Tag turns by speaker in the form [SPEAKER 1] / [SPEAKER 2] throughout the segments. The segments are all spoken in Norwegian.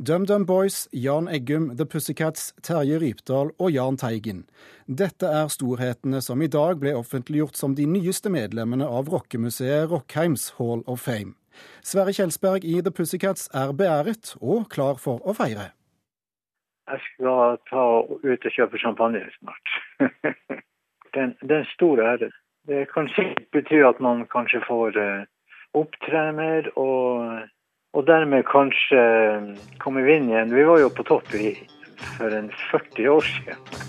[SPEAKER 1] DumDum Boys, Jan Eggum, The Pussycats, Terje Rypdal og Jahn Teigen. Dette er storhetene som i dag ble offentliggjort som de nyeste medlemmene av rockemuseet Rockheims Hall of Fame. Sverre Kjelsberg i The Pussycats er beæret og klar for å feire.
[SPEAKER 2] Jeg skal ta ut og kjøpe champagne snart. det, er en stor ære. Det kan sikkert bety at man kanskje får uh, opptre mer og og dermed kanskje komme inn igjen. Vi var jo på topp i, for en 40 år siden.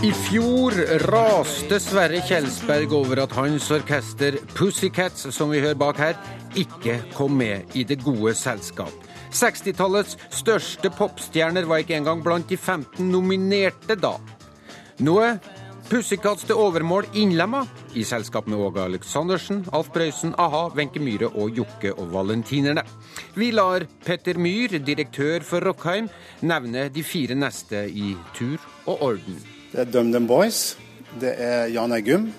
[SPEAKER 3] I fjor raste Sverre Kjelsberg over at hans orkester Pussycats, som vi hører bak her, ikke kom med i det gode selskap. 60-tallets største popstjerner var ikke engang blant de 15 nominerte da. Nå er Pussycats til overmål innlemma i selskap med Åge Aleksandersen, Alf Brøysen, a-ha, Wenche Myhre og Jokke og Valentinerne. Vi lar Petter Myhr, direktør for Rockheim, nevne de fire neste i tur og orden.
[SPEAKER 4] Det er DumDum Boys, det er Jan Eggum,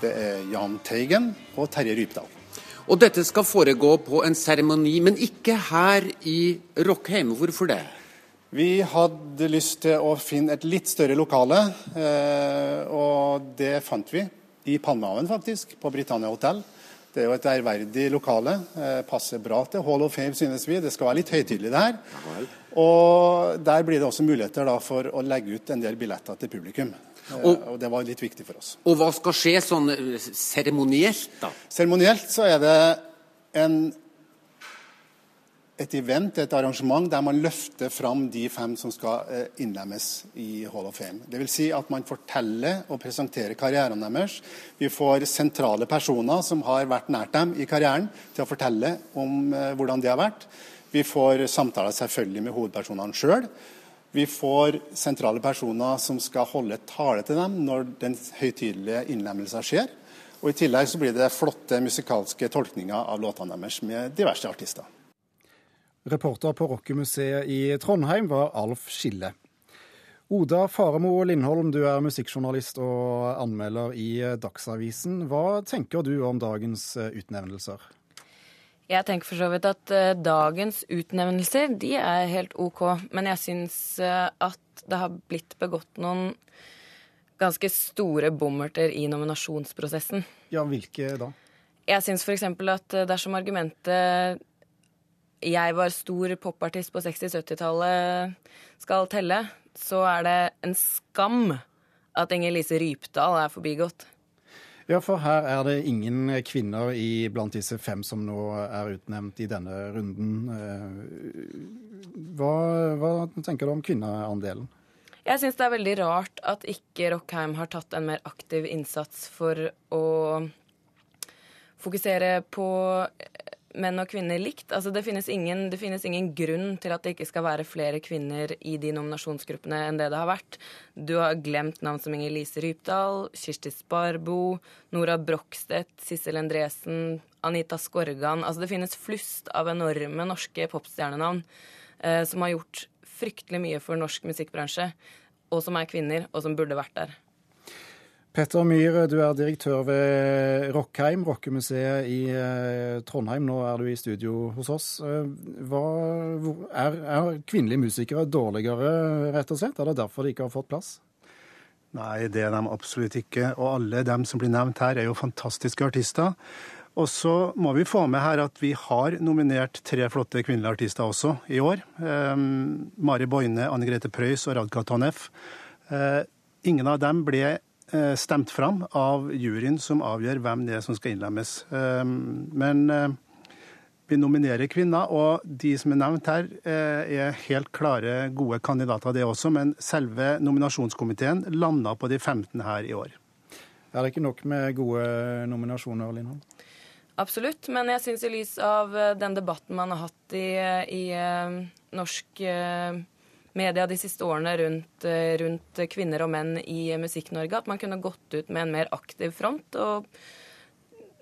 [SPEAKER 4] det er Jahn Teigen og Terje Rypdal.
[SPEAKER 3] Og dette skal foregå på en seremoni, men ikke her i Rockheim. Hvorfor det?
[SPEAKER 4] Vi hadde lyst til å finne et litt større lokale, eh, og det fant vi. I Palmehaven, faktisk, på Britannia hotell. Det er jo et ærverdig lokale. Eh, passer bra til Hall of Fame, synes vi. Det skal være litt høytidelig, det her. Og der blir det også muligheter da, for å legge ut en del billetter til publikum. Og, og, det var litt viktig for oss.
[SPEAKER 3] Og hva skal skje sånn eh, seremonielt, da?
[SPEAKER 4] Seremonielt så er det en, et event, et arrangement, der man løfter fram de fem som skal eh, innlemmes i Hall of Fame. Det vil si at man forteller og presenterer karrieren deres. Vi får sentrale personer som har vært nært dem i karrieren, til å fortelle om eh, hvordan det har vært. Vi får samtaler selvfølgelig med hovedpersonene sjøl. Vi får sentrale personer som skal holde tale til dem når den høytidelige innlemmelsen skjer. Og I tillegg så blir det flotte musikalske tolkninger av låtene deres med diverse artister.
[SPEAKER 1] Reporter på Rockemuseet i Trondheim var Alf Skille. Oda Faremo Lindholm, du er musikkjournalist og anmelder i Dagsavisen. Hva tenker du om dagens utnevnelser?
[SPEAKER 5] Jeg tenker for så vidt at uh, dagens utnevnelser de er helt OK. Men jeg syns uh, at det har blitt begått noen ganske store bommerter i nominasjonsprosessen.
[SPEAKER 1] Ja, hvilke da?
[SPEAKER 5] Jeg syns f.eks. at uh, dersom argumentet 'jeg var stor popartist på 60-70-tallet' skal telle, så er det en skam at Inger Lise Rypdal er forbigått.
[SPEAKER 1] Ja, for her er det ingen kvinner i, blant disse fem som nå er utnevnt i denne runden. Eh, hva, hva tenker du om kvinneandelen?
[SPEAKER 5] Jeg syns det er veldig rart at ikke Rockheim har tatt en mer aktiv innsats for å fokusere på menn og kvinner likt. Altså, det, finnes ingen, det finnes ingen grunn til at det ikke skal være flere kvinner i de nominasjonsgruppene enn det det har vært. Du har glemt navn som Inger Lise Rypdal, Kirsti Sparbo, Nora Brokstedt, Sissel Endresen, Anita Skorgan. Altså, det finnes flust av enorme norske popstjernenavn eh, som har gjort fryktelig mye for norsk musikkbransje, og som er kvinner, og som burde vært der.
[SPEAKER 1] Petter Myhre, du er direktør ved Rockheim, rockemuseet i eh, Trondheim. Nå er du i studio hos oss. Eh, hva, er, er, kvinnelige musikere dårligere, rett og slett? Er det derfor de ikke har fått plass?
[SPEAKER 4] Nei, det er de absolutt ikke. Og alle dem som blir nevnt her, er jo fantastiske artister. Og så må vi få med her at vi har nominert tre flotte kvinnelige artister også i år. Um, Mari Boine, Anne Grete Preus og Radka Toneff. Uh, ingen av dem ble Eh, stemt fram av juryen som avgjør hvem det er som skal innlemmes. Eh, men eh, vi nominerer kvinner, og de som er nevnt her, er helt klare, gode kandidater, det også. Men selve nominasjonskomiteen landa på de 15 her i år.
[SPEAKER 1] Er det ikke nok med gode nominasjoner, Lindholm?
[SPEAKER 5] Absolutt, men jeg syns i lys av den debatten man har hatt i, i norsk media de siste årene rundt, eh, rundt kvinner og menn i Musikk-Norge. At man kunne gått ut med en mer aktiv front og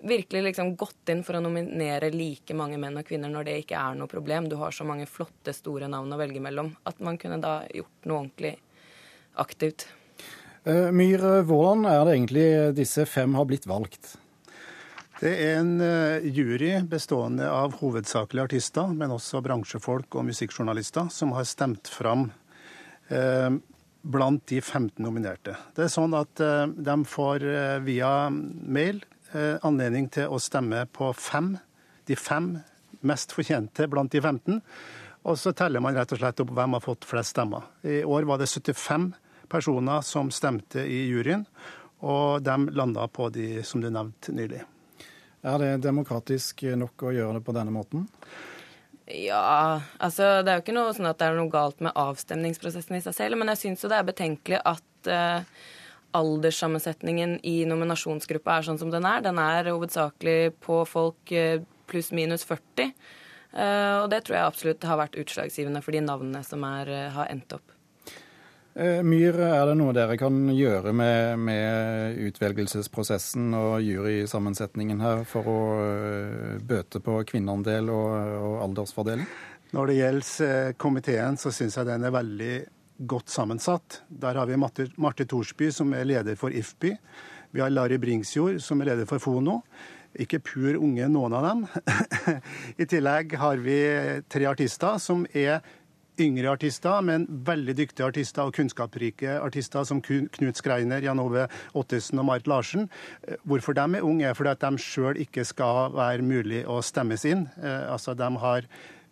[SPEAKER 5] virkelig liksom gått inn for å nominere like mange menn og kvinner når det ikke er noe problem. Du har så mange flotte, store navn å velge mellom. At man kunne da gjort noe ordentlig aktivt.
[SPEAKER 1] Uh, Myhr, hvordan er det egentlig disse fem har blitt valgt?
[SPEAKER 4] Det er en uh, jury bestående av hovedsakelig artister, men også bransjefolk og musikkjournalister, som har stemt fram eh, blant de 15 nominerte. Det er sånn at de får via mail anledning til å stemme på fem, de fem mest fortjente blant de 15. Og så teller man rett og slett opp hvem har fått flest stemmer. I år var det 75 personer som stemte i juryen, og de landa på de som du nevnte nylig.
[SPEAKER 1] Er det demokratisk nok å gjøre det på denne måten?
[SPEAKER 5] Ja, altså det er jo ikke noe sånn at det er noe galt med avstemningsprosessen i seg selv, men jeg syns jo det er betenkelig at uh, alderssammensetningen i nominasjonsgruppa er sånn som den er. Den er hovedsakelig på folk uh, pluss-minus 40. Uh, og det tror jeg absolutt har vært utslagsgivende for de navnene som er, har endt opp.
[SPEAKER 1] Myhr, er det noe dere kan gjøre med, med utvelgelsesprosessen og jurysammensetningen her for å bøte på kvinneandel og, og aldersfordeling?
[SPEAKER 4] Når det gjelder komiteen, så syns jeg den er veldig godt sammensatt. Der har vi Marte, Marte Thorsby, som er leder for IFBY. Vi har Larry Bringsjord, som er leder for FONO. Ikke pur unge, noen av dem. I tillegg har vi tre artister som er yngre artister, men veldig dyktige artister og kunnskapsrike artister som Knut Skreiner, Jan Ove Ottesen og Marit Larsen. Eh, hvorfor de er unge, er fordi at de sjøl ikke skal være mulig å stemmes inn. Eh, altså, de har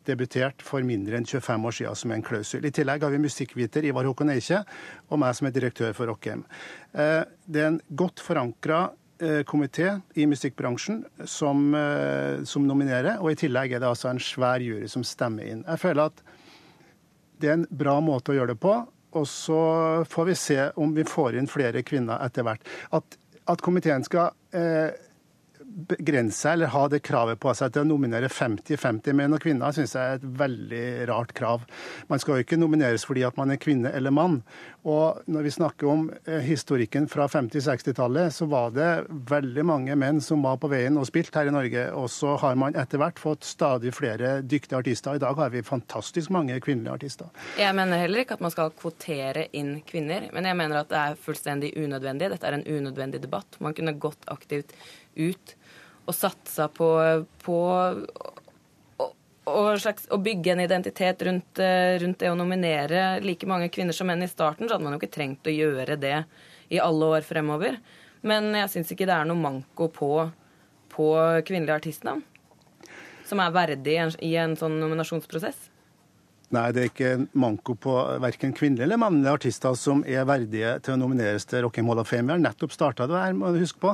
[SPEAKER 4] debutert for mindre enn 25 år siden som en klausul. I tillegg har vi musikkviter Ivar Håkon Eikje og meg som er direktør for Rockheim. Eh, det er en godt forankra komité i musikkbransjen som, som nominerer, og i tillegg er det altså en svær jury som stemmer inn. Jeg føler at det er en bra måte å gjøre det på. Og så får vi se om vi får inn flere kvinner etter hvert. At, at komiteen skal eh, begrense eller ha det kravet på seg til å nominere 50-50 menn og kvinner, syns jeg er et veldig rart krav. Man skal jo ikke nomineres fordi at man er kvinne eller mann. Og når vi snakker om eh, historikken fra 50-60-tallet, så var det veldig mange menn som var på veien og spilte her i Norge. Og så har man etter hvert fått stadig flere dyktige artister. I dag har vi fantastisk mange kvinnelige artister.
[SPEAKER 5] Jeg mener heller ikke at man skal kvotere inn kvinner, men jeg mener at det er fullstendig unødvendig. Dette er en unødvendig debatt. Man kunne gått aktivt ut og satsa på, på og, slags, å bygge en identitet rundt, eh, rundt, det å nominere like mange kvinner som menn i starten, så hadde man jo ikke trengt å gjøre det i alle år fremover. Men jeg syns ikke det er noe manko på, på kvinnelige artistnavn som er verdig i en sånn nominasjonsprosess.
[SPEAKER 4] Nei, det er ikke manko på verken kvinnelige eller mannlige artister som er verdige til å nomineres til Rock Hall of Fame. Vi har nettopp starta det her, må du huske på.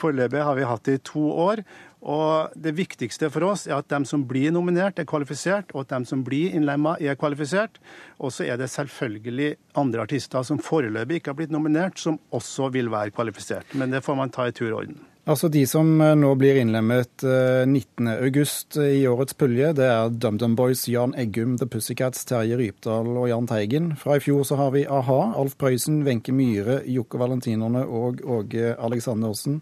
[SPEAKER 4] Foreløpig har vi hatt det i to år. Og Det viktigste for oss er at de som blir nominert, er kvalifisert, og at de som blir innlemma, er kvalifisert. Og så er det selvfølgelig andre artister som foreløpig ikke har blitt nominert, som også vil være kvalifisert. Men det får man ta i tur og orden.
[SPEAKER 1] Altså De som eh, nå blir innlemmet 19.8 eh, i årets pulje, det er DumDum Boys, Jan Eggum, The Pussycats, Terje Rypdal og Jahn Teigen. Fra i fjor så har vi a-ha, Alf Prøysen, Wenche Myhre, Jokke Valentinerne og Åge Aleksandersen.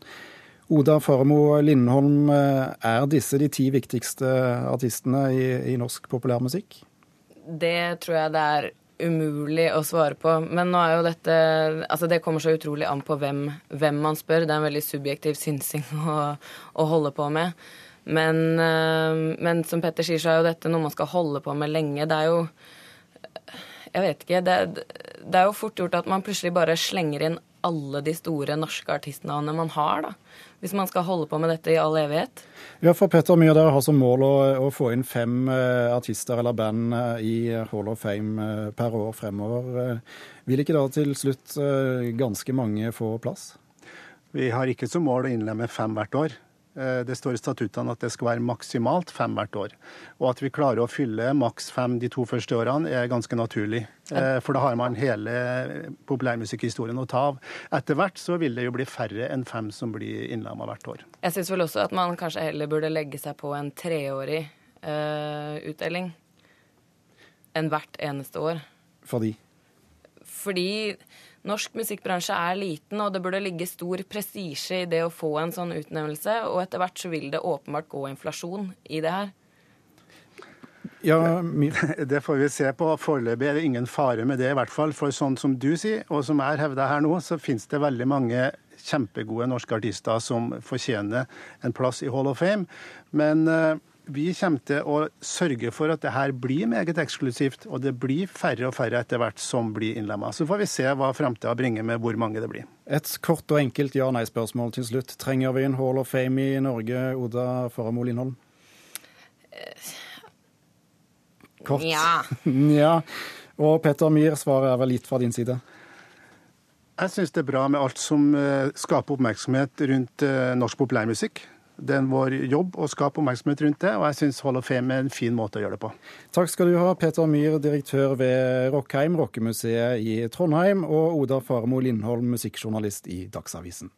[SPEAKER 1] Oda Faremo Lindholm, eh, er disse de ti viktigste artistene i, i norsk populærmusikk?
[SPEAKER 5] Det tror jeg det er umulig å svare på. Men nå er jo dette Altså, det kommer så utrolig an på hvem, hvem man spør. Det er en veldig subjektiv synsing å, å holde på med. Men, øh, men, som Petter sier, så er jo dette noe man skal holde på med lenge. Det er jo Jeg vet ikke. Det, det er jo fort gjort at man plutselig bare slenger inn alle de store norske artistnavnene man har, da hvis man skal holde på med dette i all evighet?
[SPEAKER 1] Ja, for Petter Myhr, dere har som mål å, å, få inn fem uh, artister eller band uh, i Hall of Fame uh, per år fremover. vil ikke da til slutt ganske mange få plass?
[SPEAKER 4] Vi har ikke som mål å innlemme fem hvert år. Eh, det står i statuttene at det skal være maksimalt fem hvert år. Og at vi klarer å fylle maks fem de to første årene, er ganske naturlig. Eh, for da har man hele populærmusikkhistorien å ta av. Etter hvert så vil det jo bli færre enn fem som blir innlemma hvert år.
[SPEAKER 5] Jeg syns vel også at man kanskje heller burde legge seg på en treårig uh, utdeling enn hvert eneste år.
[SPEAKER 1] Fordi?
[SPEAKER 5] Fordi norsk musikkbransje er liten, og det burde ligge stor prestisje i det å få en sånn utnevnelse. Og etter hvert så vil det åpenbart gå inflasjon i det her.
[SPEAKER 1] Ja,
[SPEAKER 4] Det får vi se på. Foreløpig er det ingen fare med det, i hvert fall. For sånn som du sier, og som jeg hevder her nå, så finnes det veldig mange kjempegode norske artister som fortjener en plass i Hall of Fame. Men uh, vi kommer til å sørge for at det her blir meget eksklusivt, og det blir færre og færre etter hvert som blir innlemma. Så får vi se hva framtida bringer med hvor mange det blir.
[SPEAKER 1] Et kort og enkelt ja-nei-spørsmål til slutt. Trenger vi en Hall of Fame i Norge, Oda Faramo Lindholm? Kort.
[SPEAKER 5] Ja.
[SPEAKER 1] ja. Og Petter Myhr, svaret er vel gitt fra din side?
[SPEAKER 4] Jeg syns det er bra med alt som eh, skaper oppmerksomhet rundt eh, norsk populærmusikk. Det er vår jobb å skape oppmerksomhet rundt det, og jeg syns Hall of Fame er en fin måte å gjøre det på.
[SPEAKER 1] Takk skal du ha, Peter Myhr, direktør ved Rockheim, rockemuseet i Trondheim, og Oda Faremo Lindholm, musikkjournalist i Dagsavisen.